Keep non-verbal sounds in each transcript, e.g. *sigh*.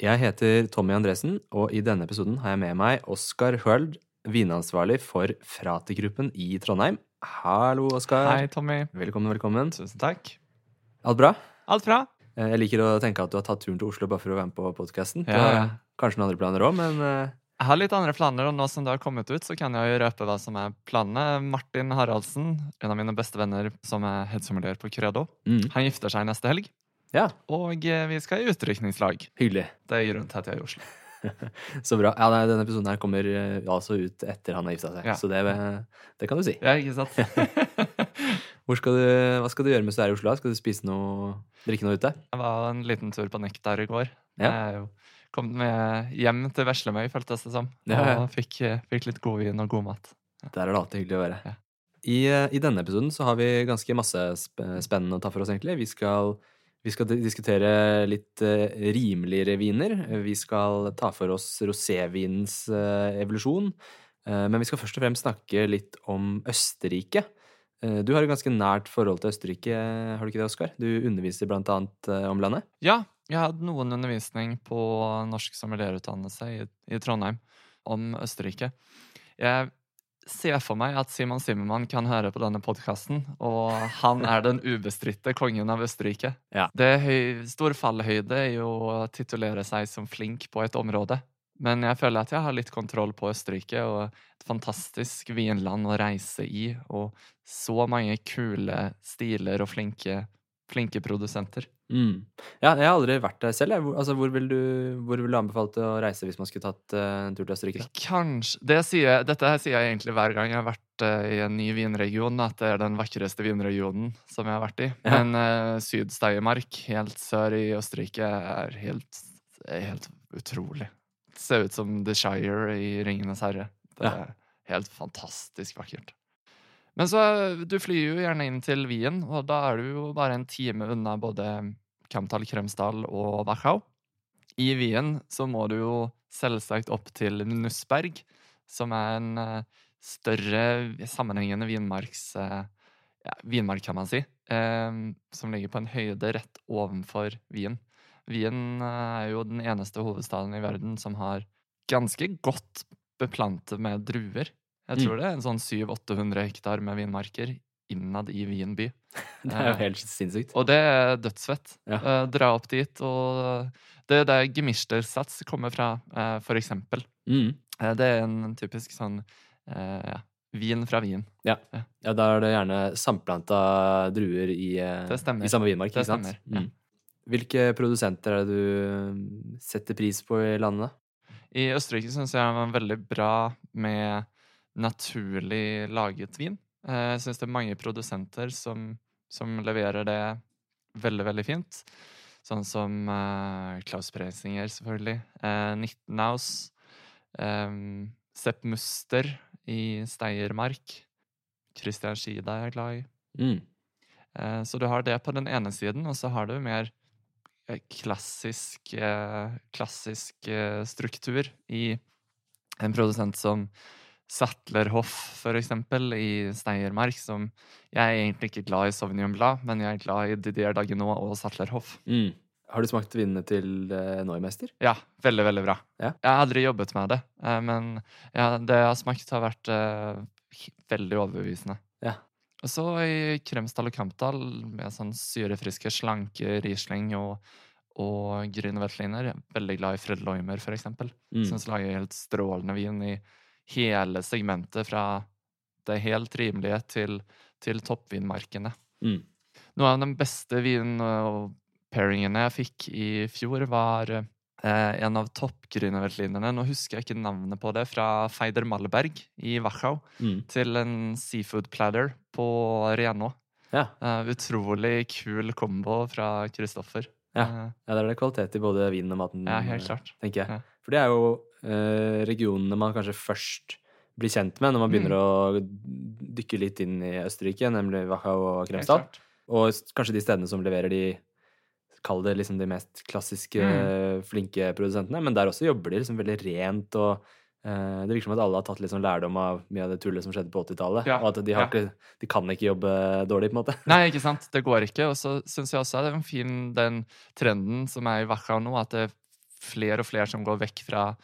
Jeg heter Tommy Andresen, og i denne episoden har jeg med meg Oskar Høld, vinansvarlig for Frati-gruppen i Trondheim. Hallo, Oskar. Hei, Tommy. Velkommen, velkommen. Tusen takk. Alt bra? Alt bra? Eh, Jeg liker å tenke at du har tatt turen til Oslo bare for å være med på podkasten. Ja, ja. Kanskje noen andre planer òg, men eh, Jeg har litt andre planer, og nå som det har kommet ut, så kan jeg jo røpe hva som er planene. Martin Haraldsen, en av mine beste venner som er headsommelier på Credo, mm, han gifter seg neste helg. Ja, Og eh, vi skal i utdrikningslag. hyggelig. Det er grunnen til at jeg er i Oslo. *laughs* Så bra. Ja, nei, Denne episoden her kommer eh, altså ut etter han har gifta seg, Ja. så det, det kan du si. Ja, ikke sant? *laughs* Skal du, hva skal du gjøre mens du er i Oslo? Skal du spise noe, drikke noe ute? Jeg var en liten tur på Nektar i går. Ja. Jeg er jo kommet med hjem til Veslemøy, føltes det som. Ja, ja. Og fikk, fikk litt god vin og god mat. Der er det alltid hyggelig å være. Ja. I, eh, I denne episoden så har vi ganske masse spennende å ta for oss, egentlig. Vi skal, vi skal diskutere litt eh, rimeligere viner. Vi skal ta for oss rosévinens eh, evolusjon. Eh, men vi skal først og fremst snakke litt om Østerrike. Du har et ganske nært forhold til Østerrike, har du ikke det, Oskar? Du underviser blant annet om landet. Ja, jeg hadde noen undervisning på norsk sommelierutdannelse i, i Trondheim om Østerrike. Jeg ser for meg at Simon Simmermann kan høre på denne podkasten, og han er den ubestridte kongen av Østerrike. Ja. Det er høy, stor fallhøyde i å titulere seg som flink på et område. Men jeg føler at jeg har litt kontroll på Østerrike, og et fantastisk vinland å reise i, og så mange kule stiler og flinke, flinke produsenter. Mm. Ja, jeg har aldri vært der selv. Hvor, altså, hvor, vil du, hvor vil du anbefalt å reise hvis man skulle tatt uh, en tur til Østerrike? Kanskje det sier, Dette her sier jeg egentlig hver gang jeg har vært uh, i en ny vinregion, at det er den vakreste vinregionen som jeg har vært i. Ja. Men uh, Syd-Steiermark, helt sør i Østerrike, er helt, er helt utrolig. Det ser ut som The Shire i Ringenes herre. Det Ja. er helt fantastisk vakkert. Men så, du flyr jo gjerne inn til Wien, og da er du jo bare en time unna både Kamtal, Kremsdal og Wachau. I Wien så må du jo selvsagt opp til Nussberg, som er en eh, større sammenhengende vinmarks... eh, ja, vinmark, kan man si. eh, som ligger på en høyde rett ovenfor Wien. Wien er jo den eneste hovedstaden i verden som har ganske godt beplantet med druer. Jeg Mm. tror det er en sånn 700-800 hektar med vinmarker innad i Wien by. *laughs* Det er jo Eh, helt sinnssykt. og det er dødsfett. Ja. Eh, dra opp dit, og det er der Gemistersats kommer fra, eh, for eksempel. Mm. Eh, det er en typisk sånn eh, ja, vin fra Wien. Ja, da er det gjerne samplanta druer i, eh, Det i samme vinmark. Det ikke sant? stemmer. Mm. Hvilke produsenter er det du mm, setter pris på i landet? I Østerrike syns jeg det var veldig bra med naturlig laget vin. Eh, Jeg syns det er mange produsenter som, som leverer det veldig, veldig fint. Sånn som uh, Klaus Preisinger, selvfølgelig. Eh, Nittenhaus. Um, Sepp Muster i Steiermark. Christian Schida er jeg glad i. Mm. Uh, Så du har det på den ene siden, og så har du mer klassisk, klassisk struktur i en produsent som Sattlerhoff, for eksempel, i Steiermark, som Jeg er egentlig ikke glad i Sauvignon Blad, men jeg er glad i Didier Dagenot og Sattlerhoff. Mm. Har du smakt vinene til eh, Neumeister? Ja, veldig, veldig bra. Ja. Jeg har aldri jobbet med det, eh, men ja, det jeg har smakt, har vært eh, veldig overbevisende. Ja. Og så i Kremsdal og Kampdal, med sånn syrefriske, slanke Riesling og, og Grüne Jeg er Veldig glad i Fred Loimer, eksempel. Mm. Syns lager helt strålende vin i hele segmentet fra det helt rimelige til, til toppvinmarkene. Mm. Noe av den beste vinpairingene jeg fikk i fjor, var eh, en av toppgrünerveltlinerne. Nå husker jeg ikke navnet på det, fra Feider Malberg i Wachau Mm. til en seafood platter på Reno. Ja. Eh, utrolig kul kombo fra Kristoffer. Ja. Eh, Ja, der er det kvalitet i både vinen og maten, ja, helt eh, klart. tenker jeg. Ja. For det er jo eh, regionene man kanskje først blir kjent med når man begynner Mm. å dykke litt inn i Østerrike, nemlig Wachau og Kremstad. Og kanskje de stedene som leverer de Kall det liksom de mest klassiske, Mm. flinke produsentene. Men der også jobber de liksom veldig rent, og eh, det virker som at alle har tatt litt sånn lærdom av mye av det tullet som skjedde på 80-tallet. Ja, Og at de, har ja. ikke, de kan ikke jobbe dårlig, på en måte. Nei, ikke sant? Det går ikke. Og så syns jeg også det er en fin den trenden som er i Wachau nå, at det er flere og flere som går vekk fra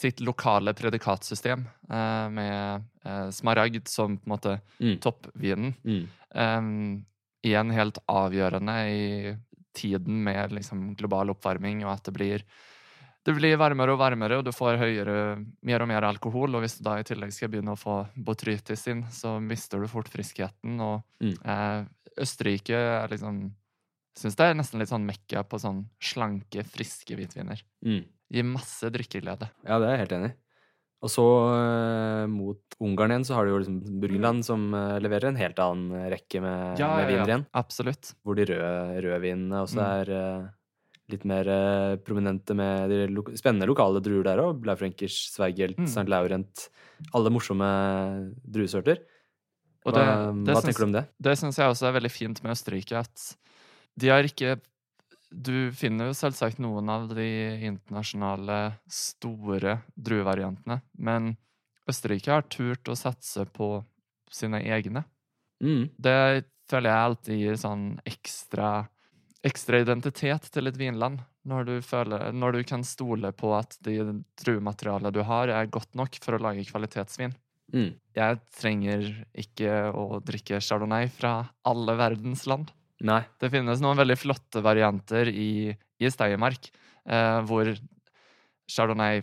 sitt lokale predikatsystem, eh, med eh, smaragd som på en måte Mm. toppvinen. Mm. Um, igjen helt avgjørende i tiden med liksom global oppvarming, og at det blir det blir varmere og varmere, og du får høyere, mer og mer alkohol. Og hvis du da i tillegg skal begynne å få botrytis inn, så mister du fort friskheten. Og Mm. eh, Østerrike er liksom Syns det er nesten litt sånn mekka på sånn slanke, friske hvitviner. Mm. Gir masse drikkeglede. Ja, det er jeg helt enig i. Og så eh, mot Ungarn igjen så har du jo liksom Burgenland som eh, leverer en helt annen rekke med, med viner igjen. Absolutt. Hvor de røde rødvinene også Mm. er eh, litt mer eh, prominente med de lo spennende lokale druer der òg. Blaufrenkers, Sveigelt, Mm. St. Laurent. Alle morsomme druesorter. Og Hva, det, det hva syns- tenker du om det? Det syns jeg også er veldig fint med Østerrike, at de har ikke Du finner jo selvsagt noen av de internasjonale, store druevariantene, men Østerrike har turt å satse på sine egne. Mm. Det føler jeg alltid gir sånn ekstra, ekstra identitet til et vinland. Når du, føler, når du kan stole på at det druematerialet du har, er godt nok for å lage kvalitetsvin. Mm. Jeg trenger ikke å drikke chardonnay fra alle verdens land. Nei. Det finnes noen veldig flotte varianter i, i Steiermark, eh, hvor chardonnay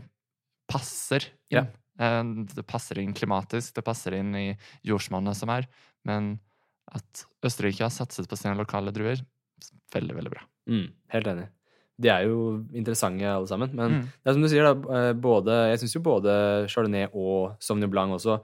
passer inn. Ja. Eh, det passer inn klimatisk, det passer inn i jordsmonnet som er. Men at Østerrike har satset på sine lokale druer, veldig, veldig bra. Mm. Helt enig. De er jo interessante alle sammen. Men Mm. det er som du sier, da. eh, Både, jeg syns jo både Chardonnay og Sauvignon Blanc også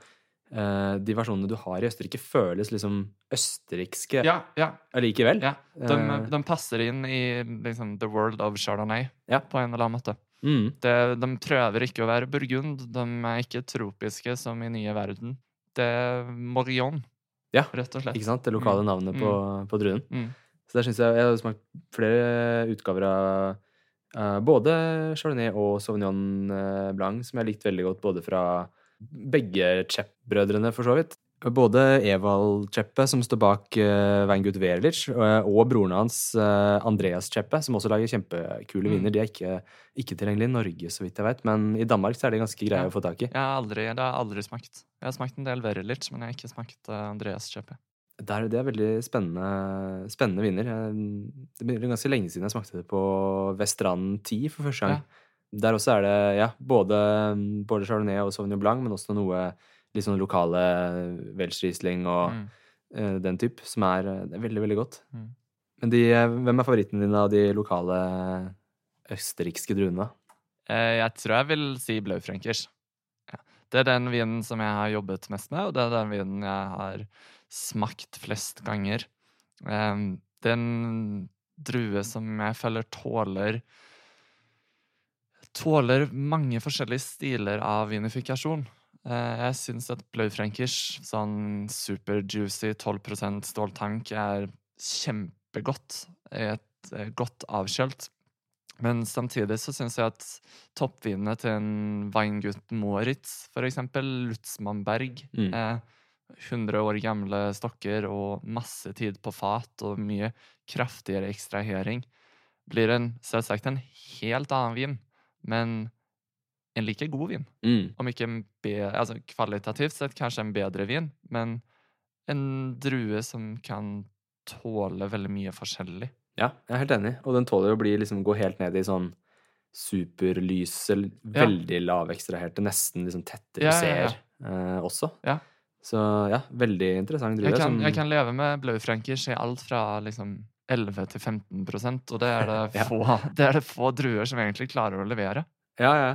De versjonene du har i Østerrike, føles liksom østerrikske Ja, ja, allikevel. ja. De, Eh. de passer inn i liksom, the world of chardonnay Ja. på en eller annen måte. Mm. Det, de prøver ikke å være burgund. De er ikke tropiske som i nye verden. Det er Morillon, Ja, rett og slett. Ikke sant? Det lokale Mm. navnet på, på druen. Mm. Så der syns jeg Jeg har smakt flere utgaver av uh, både Chardonnay og Sauvignon eh, Blanc, som jeg har likt veldig godt, både fra begge Chep-brødrene, for så vidt. Både Evald Cheppe, som står bak uh, Weingut Werlich, og, og broren hans uh, Andreas Cheppe, som også lager kjempekule Mm. viner. De er ikke, ikke tilgjengelige i Norge, så vidt jeg vet, men i Danmark så er de ganske greie Ja. å få tak i. Jeg har aldri, det har jeg aldri smakt. Jeg har smakt en del Verilic, men jeg har ikke smakt uh, Andreas Cheppe. Det er, det er veldig spennende, spennende viner. Jeg, det blir ganske lenge siden jeg smakte det på Vestranden 10 for første gang. Der også er det ja, både, både Chardonnay og Sauvignon Blanc, men også noe litt sånn lokale Welsch-Riesling og Mm. uh, den type, som er, eh, det er veldig, veldig godt. Mm. Men de, eh, hvem er favoritten din av de lokale østerrikske druene? Eh, Jeg tror jeg vil si Blaufrenkers. Ja. Det er den vinen som jeg har jobbet mest med, og det er den vinen jeg har smakt flest ganger. Em, Det er en drue som jeg føler tåler Tåler mange forskjellige stiler av vinifikasjon. Eh, Jeg syns at Blaufrenkers sånn superjuicy 12 ståltank er kjempegodt. Et eh, godt avkjølt. Men samtidig så syns jeg at toppvinene til en Weingut Moritz, for eksempel, Lutzmannberg, Mm. eh, 100 år gamle stokker og masse tid på fat og mye kraftigere ekstrahering, blir en selvsagt en helt annen vin, men en like god vin. Mm. Om ikke en bedre altså kvalitativt sett kanskje en bedre vin, men en drue som kan tåle veldig mye forskjellig. Ja, jeg er helt enig. Og den tåler å bli, liksom, gå helt ned i sånn superlyse, Ja. veldig lavekstraherte, nesten liksom tette Ja, ja, ja. eh, også. Ja. Så ja, veldig interessant drue. Jeg jeg kan leve med Blaufrankers i alt fra liksom 11 til 15% og det er det, *laughs* Ja. få, det er det få druer som egentlig klarer å levere. Ja, ja.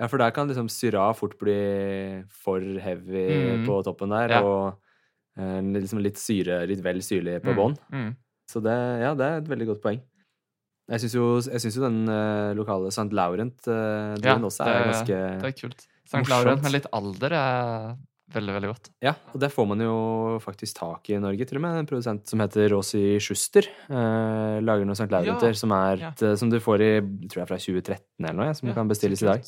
Ja, for der kan liksom syra fort bli for heavy Mm. på toppen der, Ja. og eh, liksom litt syre, litt vel syrlig på Mm, bånn. Mm. Så det, ja, det er et veldig godt poeng. Jeg syns jo, jo den eh, lokale St. Laurent-druen Ja, også er det- ganske Det er kult. St. Laurent med litt alder er veldig, veldig godt. Ja, og det får man jo faktisk tak i i Norge, til og med. En produsent som heter Rossi Schuster. Eh, lager noe St. Laurenter Ja, som, ja. som du får i tror jeg fra 2013 eller noe, som Ja, kan bestilles i dag.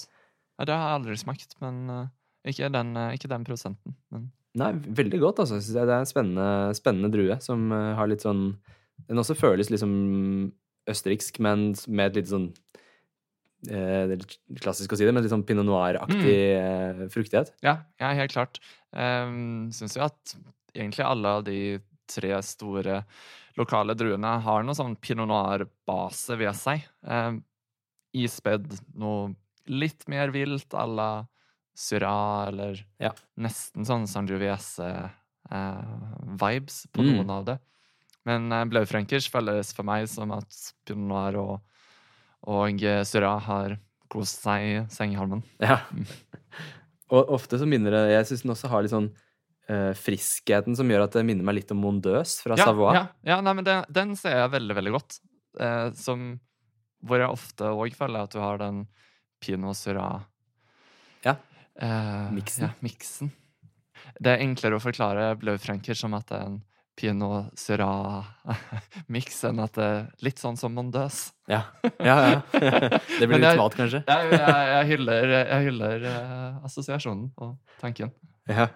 Ja, det har jeg aldri smakt, men uh, ikke, den, uh, ikke den produsenten. Men Nei, veldig godt, altså. Det er en spennende, spennende drue som uh, har litt sånn Den også føles liksom østerriksk, men med et litt sånn eh, Det er litt klassisk å si det, men litt sånn pinot noir-aktig mm. fruktighet. ja, ja helt klart. Um, Syns jo at egentlig alle av de tre store lokale druene har noe sånn pinot noir-base ved seg. Um, ispedd noe litt mer vilt à la Syrah, eller Ja. nesten sånn Sangiovese-vibes på Mm. noen av det. Men uh, blaufrenkers føles for meg som at pinot noir og, og eh, Syrah har kost seg i sengehalmen. Ja. *laughs* Og ofte så minner det Jeg syns den også har litt sånn uh, friskheten som gjør at det minner meg litt om Mondeuse fra Savoie. Ja, ja nei, men den, den ser jeg veldig, veldig godt. Eh, som, hvor jeg ofte òg føler at du har den Pinot Syrah Ja. eh, Miksen. Ja, miksen. Det er enklere å forklare Blaufranker som at det er en Pinot Syrah-miks *laughs* enn at det er litt sånn som Mondøs. Ja, ja. ja. *laughs* Det blir litt smalt, kanskje. Jeg, jeg, jeg hyller, jeg hyller uh, assosiasjonen og tanken. Ja.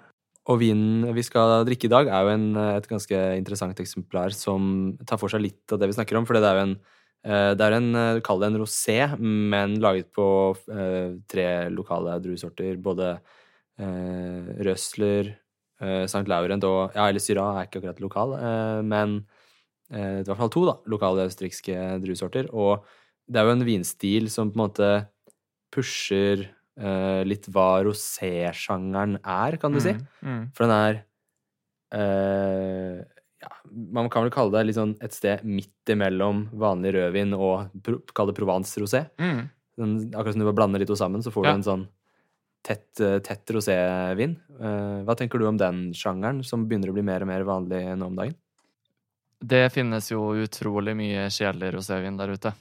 Og vinen vi skal drikke i dag, er jo en, et ganske interessant eksemplar som tar for seg litt av det vi snakker om. For det er jo en, eh, det er en eh, kall det en rosé, men laget på uh, tre lokale druesorter. Både uh, Røsler, eh, St. Laurent og Ja, eller Syrah er ikke akkurat lokal, men men er i hvert fall to da, lokale østerrikske druesorter. Og det er jo en vinstil som på en måte pusher eh, litt hva rosé-sjangeren er, kan du si. Mm, mm. For den er eh, ja, Man kan vel kalle det litt sånn et sted midt imellom vanlig rødvin og pro, kall det Provence-rosé. Mm. Den- Akkurat som du bare blander de to sammen, så får du en sånn tett, eh, tett rosévin. Eh, hva tenker du om den sjangeren, som begynner å bli mer og mer vanlig nå om dagen? Det finnes jo utrolig mye kjedelig rosévin der ute.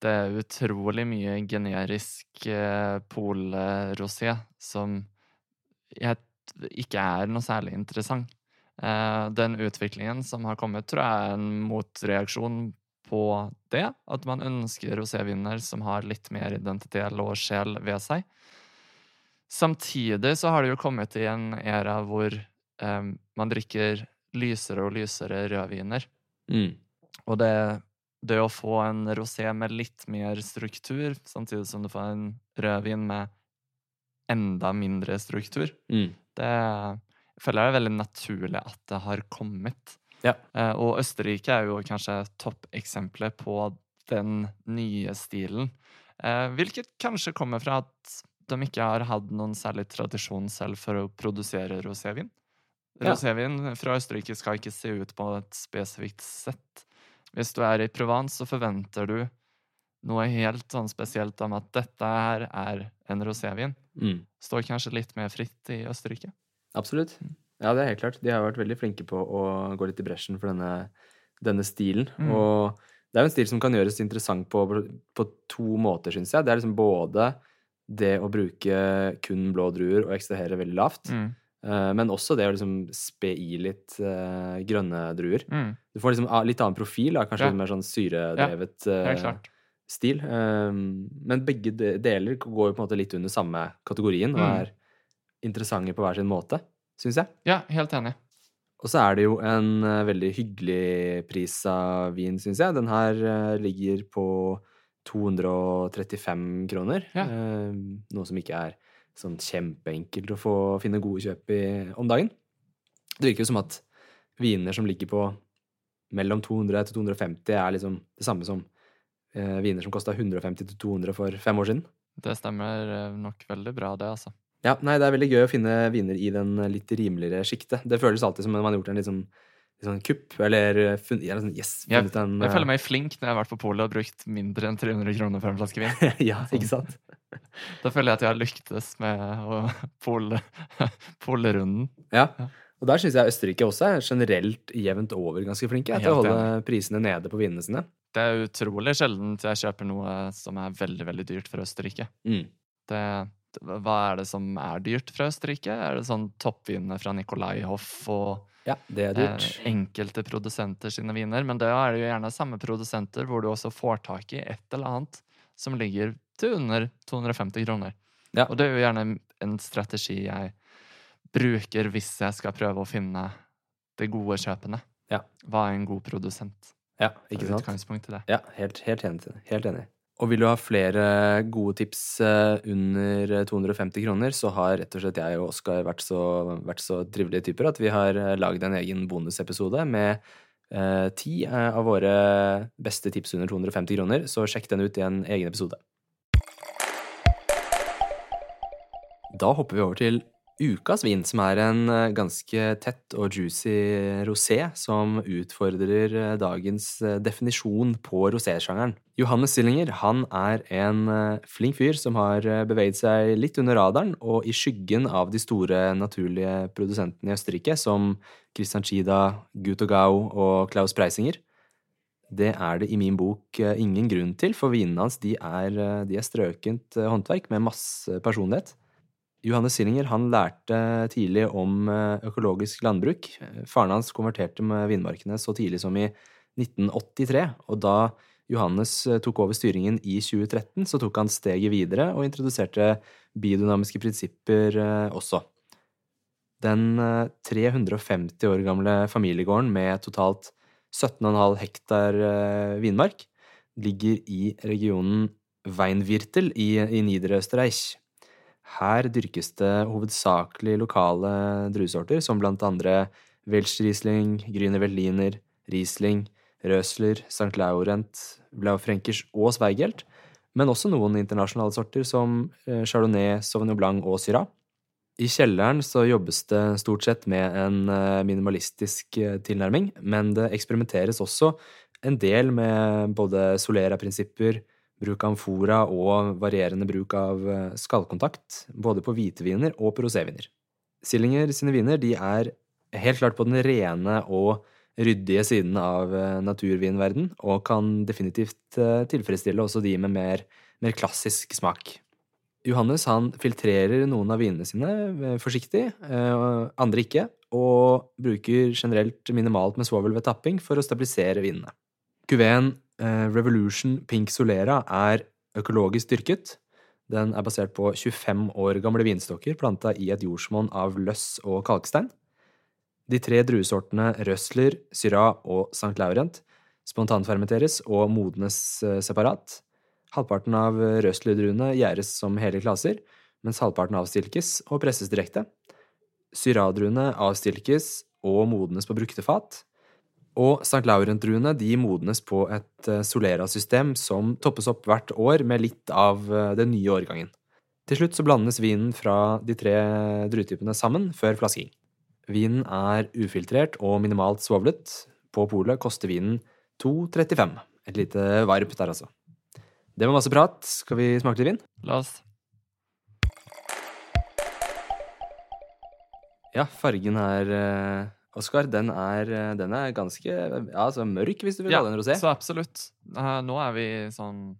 Det er utrolig mye generisk eh, polrosé som ikke er noe særlig interessant. Eh, den utviklingen som har kommet, tror jeg er en motreaksjon på det. At man ønsker roséviner som har litt mer identitet og sjel ved seg. Samtidig så har det jo kommet i en æra hvor um, man drikker lysere og lysere rødviner. Mm. Og det, det å få en rosé med litt mer struktur, samtidig som du får en rødvin med enda mindre struktur, Mm. det jeg føler jeg er veldig naturlig at det har kommet. Ja. Eh, og Østerrike er jo kanskje toppeksempelet på den nye stilen. Eh, hvilket kanskje kommer fra at de ikke har hatt noen særlig tradisjon selv for å produsere rosévin. Ja. Rosévin fra Østerrike skal ikke se ut på et spesifikt sett. Hvis du er i Provence, så forventer du noe helt sånn spesielt om at dette her er en rosévin. Mm. Står kanskje litt mer fritt i Østerrike. Absolutt. Ja, det er helt klart. De har vært veldig flinke på å gå litt i bresjen for denne, denne stilen. Mm. Og det er jo en stil som kan gjøres interessant på, på to måter, syns jeg. Det er liksom både det å bruke kun blå druer og ekstrahere veldig lavt, Mm. eh, men også det å liksom spe i litt uh, grønne druer. Mm. Du får liksom litt annen profil, da. kanskje Ja. litt mer sånn syredrevet eh, Helt stil. Um, men begge deler går jo på en måte litt under samme kategorien og Mm. er interessante på hver sin måte, syns jeg. Ja, helt enig. Og så er det jo en eh, veldig hyggelig pris av vin, syns jeg. Den her eh, ligger på 235 kroner. Ja. Eh, noe som ikke er sånn kjempeenkelt å få finne gode kjøp i om dagen. Det virker jo som at viner som ligger på mellom 200 til 250, er liksom det samme som eh, viner som kosta 150 til 200 for fem år siden. Det stemmer eh, nok veldig bra, det, altså. Ja, nei, det er veldig gøy å finne viner i den litt rimeligere sjiktet. Det føles alltid som om man har gjort en litt sånn, sånn kupp, eller funnet, ja, sånn, yes, Jeg, en jeg føler meg flink når jeg har vært på polet og brukt mindre enn 300 kroner for en flaske vin. *laughs* Ja, ikke sant? *laughs* Da føler jeg at jeg har lyktes med *laughs* polerunden. Ja. Ja. Og der syns jeg Østerrike også er generelt jevnt over ganske flinke til å holde prisene nede på vinene sine. Det er utrolig sjelden jeg kjøper noe som er veldig, veldig dyrt fra Østerrike. Mm. Det, hva er det som er dyrt fra Østerrike? Er det sånn toppvinene fra Nicolai Hoff og Ja, eh, enkelte produsenter sine viner? Men da er det jo gjerne samme produsenter hvor du også får tak i et eller annet som ligger til under 250 kroner. Ja. Og det er jo gjerne en strategi jeg bruker hvis jeg skal prøve å finne det gode kjøpene. Ja. Hva er en god produsent? Ja, ikke sant? Ja, helt, helt, enig, helt enig. Og vil du ha flere gode tips eh, under 250 kroner, så har rett og slett jeg og Oskar vært, vært så trivelige typer at vi har lagd laget en egen bonusepisode med eh, ti eh, av våre beste tips under 250 kroner, så sjekk den ut i en egen episode. Da hopper vi over til ukas vin, som er en eh, ganske tett og juicy rosé som utfordrer eh, dagens eh, definisjon på rosésjangeren. Johannes Stillinger han er en flink fyr som har beveget seg litt under radaren og i skyggen av de store naturlige produsentene i Østerrike, som Christian Chida, Guto Gau og Klaus Preisinger. Det er det i min bok ingen grunn til, for vinene hans de er, de er strøkent håndverk med masse personlighet. Johannes Sillinger han lærte tidlig om eh, økologisk landbruk. Faren hans konverterte med Vindmarkene så tidlig som i 1983, og da Johannes eh, tok over styringen i 2013, så tok han steget videre og introduserte biodynamiske prinsipper eh, også. Den eh, 350 år gamle familiegården med totalt 17,5 hektar vinmark ligger i regionen Weinviertel i, i Niederösterreich. Her dyrkes det hovedsakelig lokale druesorter, som blant andre Welsch-Riesling, Grüner Veltliner, Riesling, Røsler, St. Laurent, Blaufränkers og Zweigelt, men også noen internasjonale sorter som eh, Chardonnay, Sauvignon Blanc og Syrah. I kjelleren så jobbes det stort sett med en eh, minimalistisk eh, tilnærming, men det eksperimenteres også en del med både Solera-prinsipper, bruk av amfora og varierende bruk av eh, skallkontakt, både på hviteviner og roséviner. Sillinger sine viner er helt klart på den rene og ryddige siden av eh, naturvinverden, og kan definitivt eh, tilfredsstille også de med mer, mer klassisk smak. Johannes han filtrerer noen av vinene sine forsiktig, andre ikke, og bruker generelt minimalt med svovel ved tapping for å stabilisere vinene. Kuveen Revolution Pink Solera er økologisk dyrket. Den er basert på 25 år gamle vinstokker planta i et jordsmonn av løss og kalkstein. De tre druesortene Røsler, Syrah og St. Laurent spontanfermenteres og modnes eh, separat. Halvparten av Røsler-druene gjæres som hele klaser, mens halvparten avstilkes og presses direkte. Syrah-druene avstilkes og modnes på brukte fat. Og St. Laurent-druene de modnes på et eh, Solera-system som toppes opp hvert år med litt av eh, den nye årgangen. Til slutt så blandes vinen fra de tre druetypene sammen før flasking. Vinen er ufiltrert og minimalt svovlet. På polet koster vinen 2,35. Et lite varp der, altså. Det var masse prat. Skal vi smake litt vin? La oss Ja, fargen er eh, Oskar, den eh, den er ganske ja, altså mørk, hvis du vil Ja, kalle den rosé. så absolutt. Uh, nå er vi sånn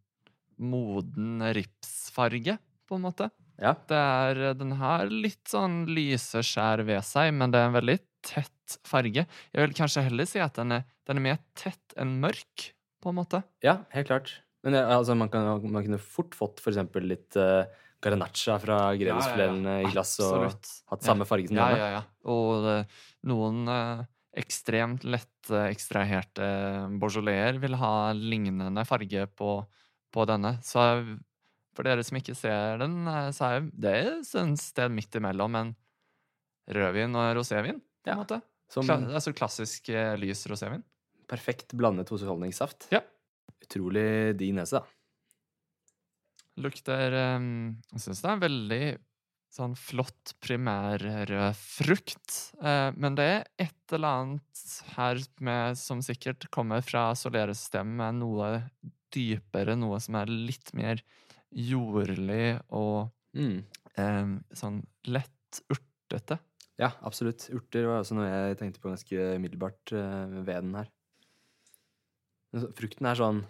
moden ripsfarge, på en måte. Ja. Det er, den har litt sånn lyse skjær ved seg, men det er en veldig tett farge. Jeg vil kanskje heller si at den er, den er mer tett enn mørk, på en måte. Ja, helt klart. Men eh, altså, man, kan, man kunne fort fått for eksempel litt uh, garnaccia fra grevesfilene i glass og hatt samme farge som Ja, denne. ja, ja. ja. Og eh, noen eh, ekstremt lett eh, ekstraherte Beaujolais vil ha lignende farge på, på denne. Så for dere som ikke ser den, eh, så er det et sted midt imellom en rødvin og rosévin, på Ja, en måte. Som Kla altså klassisk lys rosévin. perfekt blandet husholdningssaft. Ja. Utrolig digg nese, da. Lukter eh, Jeg syns det er en veldig sånn flott primærrød frukt. Eh, men det er et eller annet her med, som sikkert kommer fra soleresystemet, med noe dypere, noe som er litt mer jordlig og Mm. eh, sånn lett urtete. Ja, absolutt. Urter var også noe jeg tenkte på ganske umiddelbart eh, ved den her. Frukten er sånn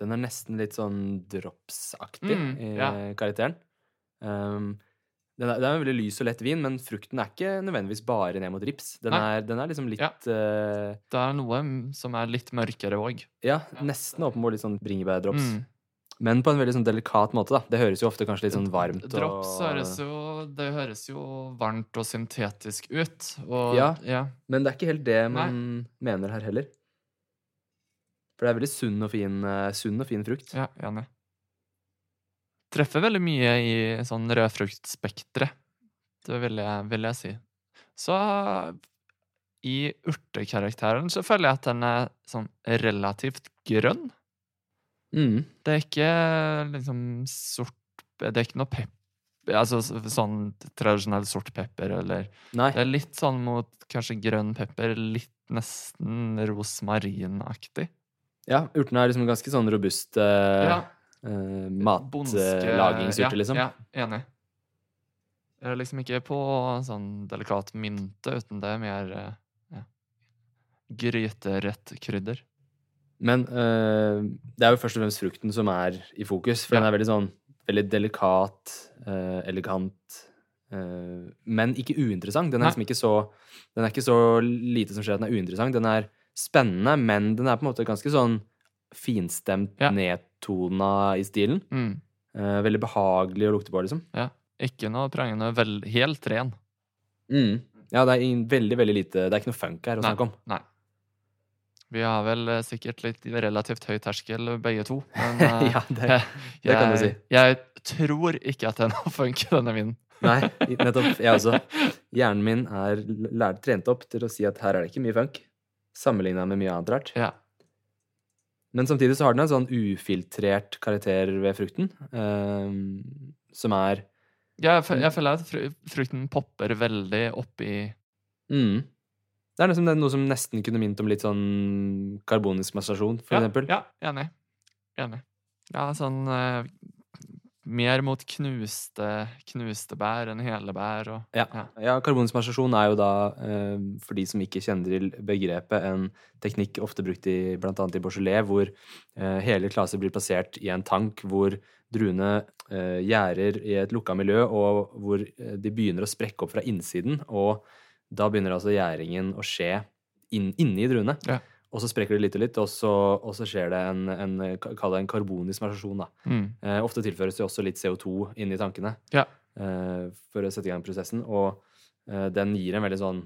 Den er nesten litt sånn dropsaktig Mm, i ja. karakteren. Um, den er, det er en veldig lys og lett vin, men frukten er ikke nødvendigvis bare ned mot rips. Den, er, den er liksom litt Ja. uh, Det er noe som er litt mørkere òg. Ja, nesten åpenbart litt sånn bringebærdrops. Mm. Men på en veldig sånn delikat måte, da. Det høres jo ofte kanskje litt sånn varmt Drops høres jo Det høres jo varmt og syntetisk ut. Og, Ja. ja. Men det er ikke helt det man mener her heller. For det er veldig sunn og fin, eh, sunn og fin frukt. Ja, enig. Treffer veldig mye i sånn rødfruktspekteret. Det vil jeg, vil jeg si. Så i urtekarakteren så føler jeg at den er sånn relativt grønn. Mm. Det er ikke liksom sort Det er ikke noe pepper Altså sånn tradisjonell sort pepper, eller Nei. Det er litt sånn mot kanskje grønn pepper, litt nesten rosmarinaktig. Ja, urtene er liksom ganske sånn robuste Ja. uh, matlagingsurte, matlagingsurter, liksom. Ja, enig. Liksom ikke på sånn delikat mynte, uten det er mer eh, ja, gryterett krydder. Men eh, det er jo først og fremst frukten som er i fokus, for Ja. den er veldig sånn veldig delikat, eh, elegant, eh, men ikke uinteressant. Den er Nei. liksom ikke så Den er ikke så lite som skjer at den er uinteressant. Den er spennende, men den er på en måte ganske sånn finstemt, Ja. nedtona i stilen. Mm, Eh, veldig behagelig å lukte på, liksom. ja. Ikke noe prangende, vel, helt ren. Mm. Ja, det er veldig, veldig lite Det er ikke noe funk her å snakke om. Nei. Vi har vel eh, sikkert litt relativt høy terskel, begge to. *laughs* Men eh, ja, det, jeg, det kan du si. jeg tror ikke at er noe funk denne vinen. *laughs* Nei, nettopp. Jeg også. *laughs* Hjernen min er lært, trent opp til å si at her er det ikke mye funk, sammenligna med mye annet rart. Ja. Men samtidig så har den en sånn ufiltrert karakter ved frukten, ehm, som er Jeg, jeg føler at frukten popper veldig opp i mm, Det er det er noe som nesten kunne minnet om litt sånn karbonisk massasjon, for ja, eksempel. Ja, enig. Enig. Ja, sånn eh, Mer mot knuste, knuste bær enn hele bær og Ja. Ja. ja, karbonisk er jo da, eh, for de som ikke kjenner til begrepet, en teknikk ofte brukt i bl.a. i Beaujolais, hvor eh, hele klaser blir plassert i en tank hvor druene gjerder gjærer i et lukka miljø, og hvor eh, de begynner å sprekke opp fra innsiden. Og da begynner altså gjæringen å skje inn, inni druene. Ja. Og så sprekker det litt og litt, og så, og så skjer det en, en, kall det en karbonisk mm. Eh, ofte tilføres det også litt CO2 inn i tankene Ja. eh, for å sette i gang prosessen. Og eh, den gir en veldig sånn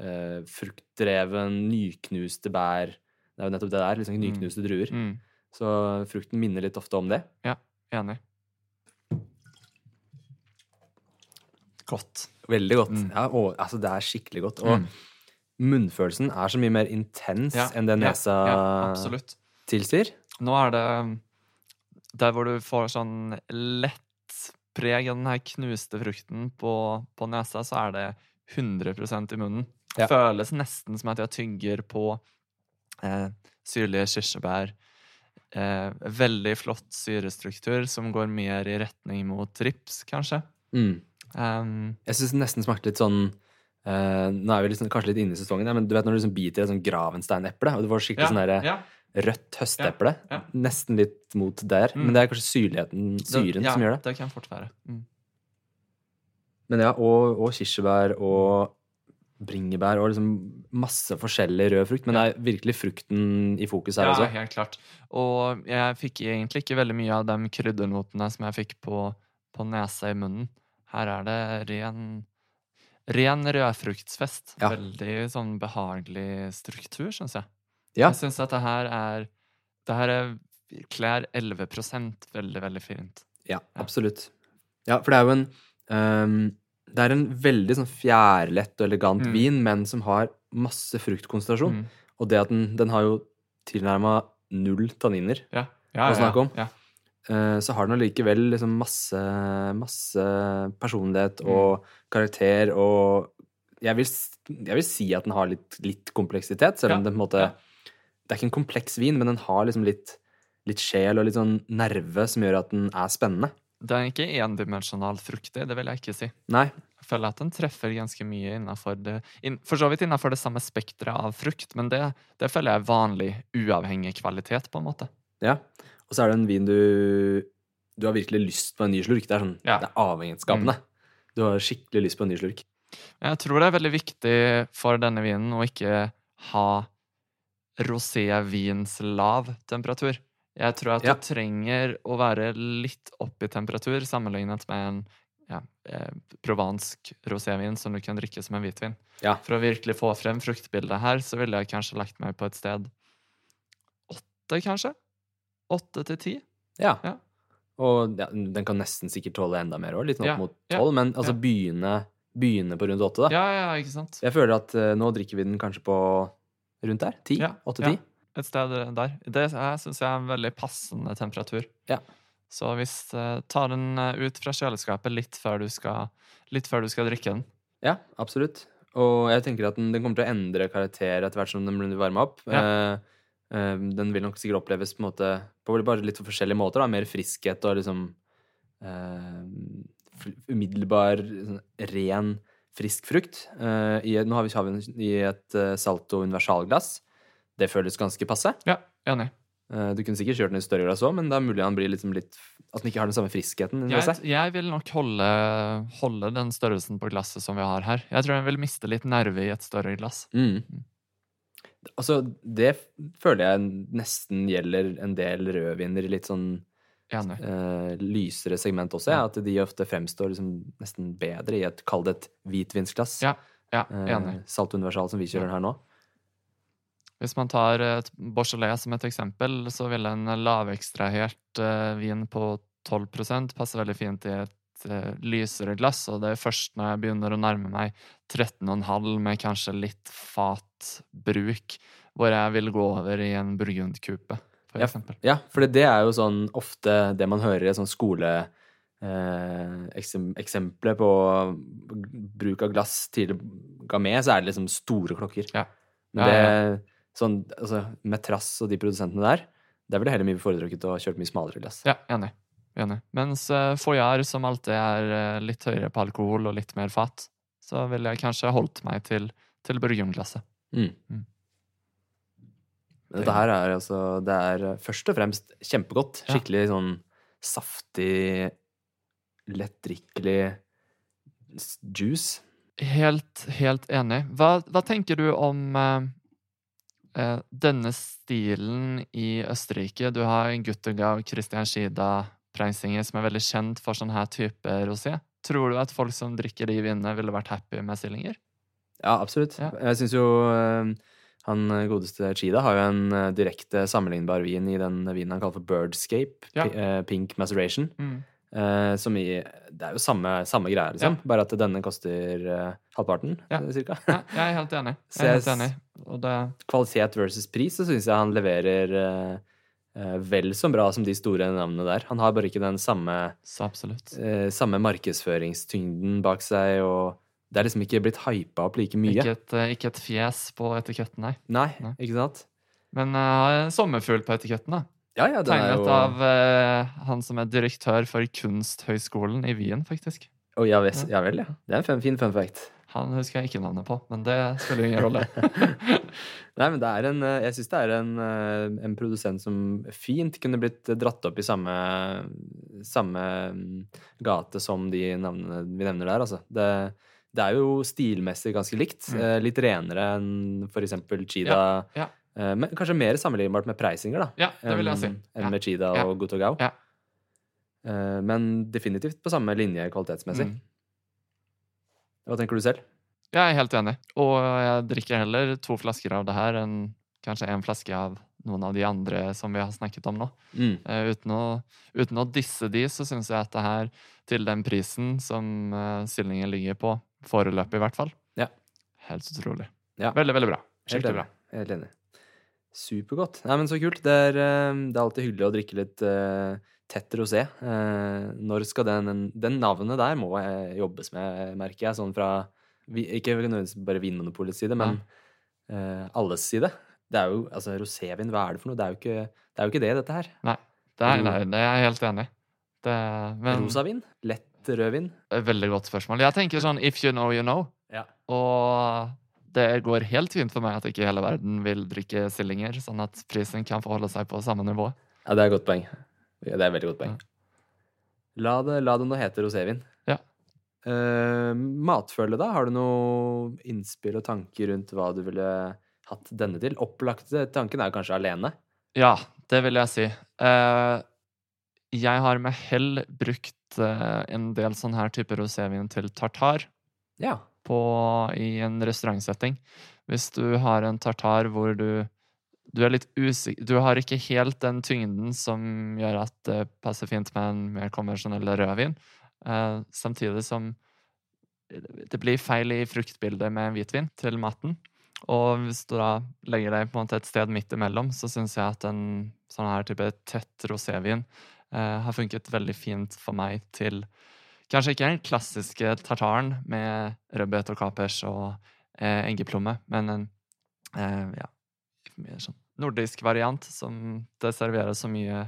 eh, fruktdreven, nyknuste bær. Det er jo nettopp det der. liksom Nyknuste druer. Mm. Så frukten minner litt ofte om det. Ja, Enig. Godt. Veldig godt. Mm. Ja, og, altså, det er skikkelig godt. Og Mm. Munnfølelsen er så mye mer intens Ja, enn det nesa Ja, tilsier. Nå er det der hvor du får sånn lett preg av den her knuste frukten på, på nesa, så er det 100 i munnen. Ja. Føles nesten som at jeg tygger på eh, syrlige kirsebær. Eh, veldig flott syrestruktur som går mer i retning mot rips, kanskje. Mm. Um, Jeg syns det nesten smakte litt sånn eh, Nå er vi liksom, kanskje litt inne i sesongen, ja, men du vet når du liksom biter i et sånn gravensteineple, og du får skikkelig sånn derre ja. rødt høsteple. Ja, ja. Nesten litt mot der. Mm. Men det er kanskje syrligheten, syren, ja, som gjør det. Det kan fort være. Mm. Men ja, og, og kirsebær og bringebær og liksom masse forskjellig rød frukt. Men det er virkelig frukten i fokus her Ja, også. helt klart. Og jeg fikk egentlig ikke veldig mye av de kryddernotene som jeg fikk på, på nesa i munnen. Her er det ren, ren rødfruktsfest. Ja. Veldig sånn behagelig struktur, syns jeg. Ja. Jeg syns at det her er Det her er klær 11 veldig, veldig fint. Ja, absolutt. Ja, for det er jo en um, Det er en veldig sånn fjærlett og elegant Mm. vin, men som har masse fruktkonsentrasjon. Mm. Og det at den, den har jo tilnærma null tanniner, Ja. Ja, Å snakke om. Ja. Eh, så har den allikevel liksom masse, masse personlighet Mm. og karakter og jeg vil, jeg vil si at den har litt, litt kompleksitet, selv om Ja, den på en måte. Det er ikke en kompleks vin, men den har liksom litt, litt sjel og litt sånn nerve som gjør at den er spennende. Det er ikke endimensjonalt fruktig, det vil jeg ikke si. Nei, Jeg føler at den treffer ganske mye innafor det inn, For så vidt innafor det samme spekteret av frukt, men det, det føler jeg er vanlig uavhengig kvalitet, på en måte. Ja. Og så er det en vin du Du har virkelig lyst på en ny slurk. Det er sånn, Ja. det er avhengighetsskapende. Du har skikkelig lyst på en ny slurk. Jeg tror det er veldig viktig for denne vinen å ikke ha rosévins lav temperatur. Jeg tror at Ja. du trenger å være litt opp i temperatur sammenlignet med en ja, eh, provansk rosévin som du kan drikke som en hvitvin. Ja. For å virkelig få frem fruktbildet her, så ville jeg kanskje lagt meg på et sted åtte, kanskje? Åtte til ti? Ja. Ja. Og ja, den kan nesten sikkert tåle enda mer òg, litt opp mot tolv. Men altså begynne, begynne på rundt åtte, da. Ja, ja, ikke sant? Jeg føler at uh, nå drikker vi den kanskje på rundt der. Ti? Åtte-ti? Et sted der. Det syns jeg er en veldig passende temperatur. Ja. Så hvis uh, tar den eh, ut fra kjøleskapet litt før du skal, før du skal drikke den. Ja, absolutt. Og jeg tenker at den, den kommer til å endre karakter etter hvert som den blir varma opp. Ja. Uh, uh, den vil nok sikkert oppleves på en måte på bare litt forskjellige måter. da, Mer friskhet og liksom uh, umiddelbar, sånn, ren, frisk frukt. Uh, i, nå har vi, har i et uh, Salto universalglass. Det føles ganske passe. Ja, enig. Du kunne sikkert kjørt den i større glass òg, men det er mulig han blir liksom litt At den ikke har den samme friskheten. Jeg, jeg vil nok holde, holde den størrelsen på glasset som vi har her. Jeg tror jeg vil miste litt nerve i et større glass. Mm. Altså, det føler jeg nesten gjelder en del rødviner i litt sånn eh, lysere segment også, ja. At de ofte fremstår liksom nesten bedre i et, kall det et hvitvinsglass. Ja, ja, Eh, enig. Salt Universal som vi kjører her nå. Hvis man tar et Beaujolais som et eksempel, så vil en lavekstrahert eh, vin på 12% passe veldig fint i et eh, lysere glass, og det er først når jeg begynner å nærme meg 13,5 med kanskje litt fatbruk, hvor jeg vil gå over i en burgundkupe, for Ja, eksempel. Ja, for det er jo sånn ofte det man hører i sånn skole... Eh, eksem, eksempler på bruk av glass til ga med, så er det liksom store klokker. Ja. Men Ja, det, ja, sånn, altså, med Trass og de produsentene der, det er vel heller mye foretrukket å kjørt mye smalere glass. Ja, enig. Enig. Mens uh, Foyard, som alltid er eh, litt høyere på alkohol og litt mer fat, så ville jeg kanskje holdt meg til, til burgundglasset. Mm. Mm. Dette her er altså Det er eh, først og fremst kjempegodt. Skikkelig sånn saftig, lettdrikkelig juice. Helt, helt enig. Hva, hva tenker du om eh, eh, denne stilen i Østerrike? Du har Guttergau, Christian Schida, Preisinger, som er veldig kjent for sånn her type rosé. Tror du at folk som drikker de vinene, ville vært happy med stillinger? Ja, absolutt. Ja. Jeg syns jo eh, han godeste Chida har jo en eh, direkte sammenlignbar vin i den vinen han kaller for Birdscape, Ja. eh, Pink Maceration. Eh, som i Det er jo samme, samme greie, liksom. Bare at denne koster halvparten, Ja. cirka. Ja, jeg er helt enig. Jeg er *laughs* helt enig. Det Kvalitet versus pris, så syns jeg han leverer vel så bra som de store navnene der. Han har bare ikke den samme, eh, samme markedsføringstyngden bak seg, og det er liksom ikke blitt hypa opp like mye. Ikke et, eh, ikke et fjes på etiketten, nei. Nei, Nei. ikke sant? Men uh, sommerfugl på etiketten, da. Ja, ja, er Tegnet jo av uh, han som er direktør for Kunsthøgskolen i Wien, faktisk. Å, ja, ves, ja vel, ja. Det er en fin fun fact. Han husker jeg ikke navnet på, men det spiller ingen rolle. *laughs* Nei, men det er en eh, Jeg syns det er en, eh, en produsent som fint kunne blitt dratt opp i samme, samme mm, gate som de navnene vi nevner der, altså. Det, det er jo stilmessig ganske likt. Mm. eh, Litt renere enn for eksempel Chida. ja. ja. Men kanskje mer sammenlignbart med Preisinger, da. Ja, det vil jeg si. Enn Ja. med Chida Ja. og Gutogau. Ja. Eh, Men definitivt på samme linje kvalitetsmessig. Mm. Hva tenker du selv? Jeg er helt enig. Og jeg drikker heller to flasker av det her enn kanskje en flaske av noen av de andre som vi har snakket om nå. Mm. Uh, uten, å, uten å disse de, så syns jeg at det her, til den prisen som uh, stillingen ligger på, foreløpig i hvert fall, Ja. helt utrolig. Ja. Veldig, veldig bra. Skikkelig bra. Helt enig. Supergodt. Nei, men så kult. Det er, eh, det er alltid hyggelig å drikke litt uh, tett rosé. Uh, når skal den Den navnet der må jobbes med, merker jeg, sånn fra Ikke bare Vinmonopolets side, men uh, alles side. Det er jo altså rosévin, hva er det for noe? Det er jo ikke det, er jo ikke det dette her. Nei, det er, Mm. nei, det er jeg helt enig i. Men Rosavin? Lett rødvin? Veldig godt spørsmål. Jeg tenker sånn if you know, you know. Ja. Og det går helt fint for meg at ikke hele verden vil drikke Sillinger, sånn at prisen kan forholde seg på samme nivå. Ja, det er et godt poeng. Ja, det er et veldig godt poeng. La det, la det nå hete rosévin. Ja. Uh, matfølge, da? Har du noe innspill og tanker rundt hva du ville hatt denne til? Opplagte tanken er kanskje alene. Ja, det vil jeg si. Uh, jeg har med hell brukt uh, en del sånn her type rosévin til tartar Ja. På, i en restaurantsetting. Hvis du har en tartar hvor du du er litt usikker Du har ikke helt den tyngden som gjør at det passer fint med en mer konvensjonell rødvin. Eh, samtidig som det blir feil i fruktbildet med hvitvin til maten. Og hvis du da legger deg på en måte et sted midt imellom, så syns jeg at en sånn her type tett rosévin eh, har funket veldig fint for meg til Kanskje ikke den klassiske tartaren med rødbet og kapers og eh, engeplomme, men en eh, ja, mer sånn nordisk variant som det serveres så mye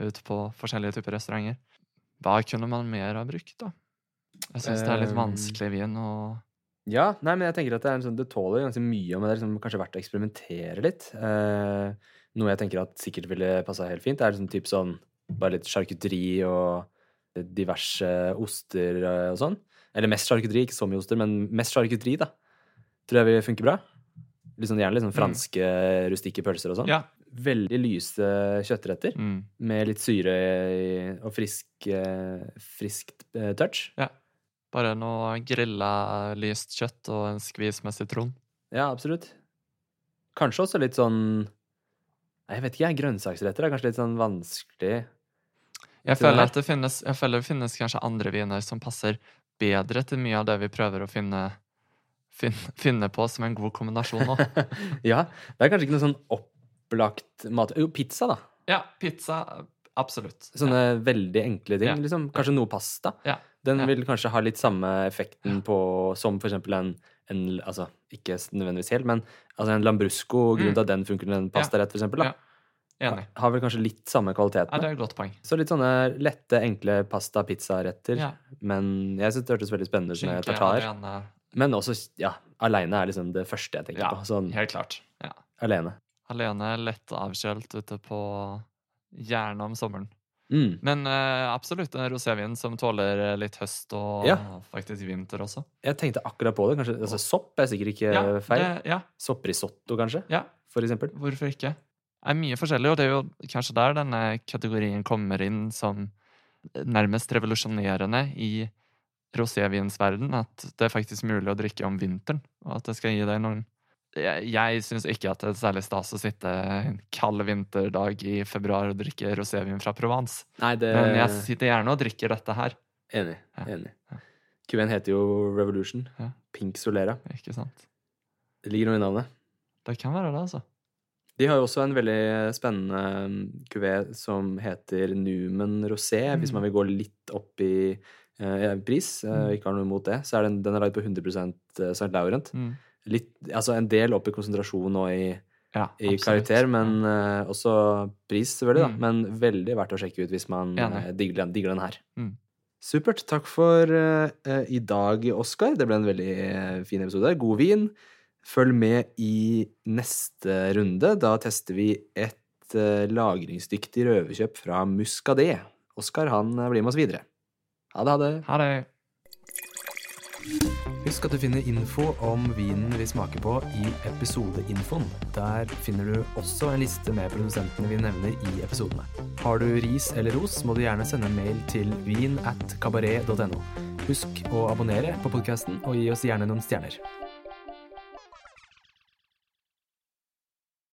ut på forskjellige typer restauranter. Hva kunne man mer ha brukt, da? Jeg syns det er litt vanskelig vin å Ja, nei, men jeg tenker at det, sånn, det tåler ganske mye, men det er liksom kanskje verdt å eksperimentere litt. Eh, noe jeg tenker at sikkert ville passa helt fint, er liksom typ sånn bare litt charkuteri og diverse oster eh, og sånn. Eller mest charkuteri, ikke så mye oster, men mest charkuteri, da. Tror jeg vil funke bra. Sånn, gjerne sånn Mm. franske rustikke pølser og sånn. Ja. Veldig lyse kjøttretter Mm. med litt syre og frisk, eh, friskt touch. Ja. Bare noe grilla lyst kjøtt og en skvis med sitron. Ja, absolutt. Kanskje også litt sånn Jeg vet ikke. Grønnsaksretter er kanskje litt sånn vanskelig. Jeg føler det finnes, jeg føler det finnes kanskje andre viner som passer bedre til mye av det vi prøver å finne, finne, finne på som en god kombinasjon nå. *laughs* ja, det er kanskje ikke noe sånn opplagt mat... Jo, pizza, da. ja, pizza. Absolutt. Sånne veldig enkle ting. Ja. liksom. Kanskje noe pasta. Ja. Den Ja. vil kanskje ha litt samme effekten på som for eksempel en, en Altså, ikke nødvendigvis helt, men altså en lambrusco. Grunnen Mm. at den funker til en pastarett, for eksempel, da, Ja. Enig. har vel kanskje litt samme Ja, det er et godt poeng. Så litt sånne lette, enkle pasta-pizzaretter. Ja. Men jeg synes det hørtes veldig spennende ut med tartar. alene. Men også, ja, aleine er liksom det første jeg tenker Ja, på. Sånn helt klart. Ja. alene. Alene, lett avkjølt ute på Gjerne om sommeren. Mm. Men uh, absolutt en rosévin som tåler eh, litt høst og Ja. faktisk vinter også. Jeg tenkte akkurat på det. Kanskje, altså, sopp er sikkert ikke Ja, feil. ja, Sopprisotto, kanskje, ja, for eksempel. hvorfor ikke? Er mye forskjellig, og det er jo kanskje der denne kategorien kommer inn som nærmest revolusjonerende i rosévinsverden, at det er faktisk mulig å drikke om vinteren, og at det skal gi deg noen Jeg, jeg syns ikke at det er særlig stas å sitte en kald vinterdag i februar og drikke rosévin fra Provence, Nei, det men jeg sitter gjerne og drikker dette her, Enig. Ja. enig. Q1 heter jo Revolution. Ja. Pink Solera. ikke sant? Det ligger noe i navnet. Det kan være det, altså. De har jo også en veldig spennende kuvé som heter Numen Rosé, hvis Mm. man vil gå litt opp i uh, pris, eh, og ikke har noe imot det. Så er den, den er lagd på 100 St. Laurent. Mm. Litt, altså en del opp i konsentrasjon og i, Ja, i karakter, men uh, også pris, selvfølgelig, da. Mm. Men veldig verdt å sjekke ut hvis man eh, digger, den, digger den her. Mm. Supert. Takk for eh, eh, i dag, Oskar. Det ble en veldig eh, fin episode. God vin. Følg med i neste runde. Da tester vi et eh, lagringsdyktig røverkjøp fra Muscadet. Oskar han eh, blir med oss videre. Ha det, ha det. Ha det. Husk at du finner info om vinen vi smaker på i episodeinfoen. Der finner du også en liste med produsentene vi nevner i episodene. Har du ris eller ros, må du gjerne sende en mail til vin at kabaret.no. Husk å abonnere på podkasten, og gi oss gjerne noen stjerner.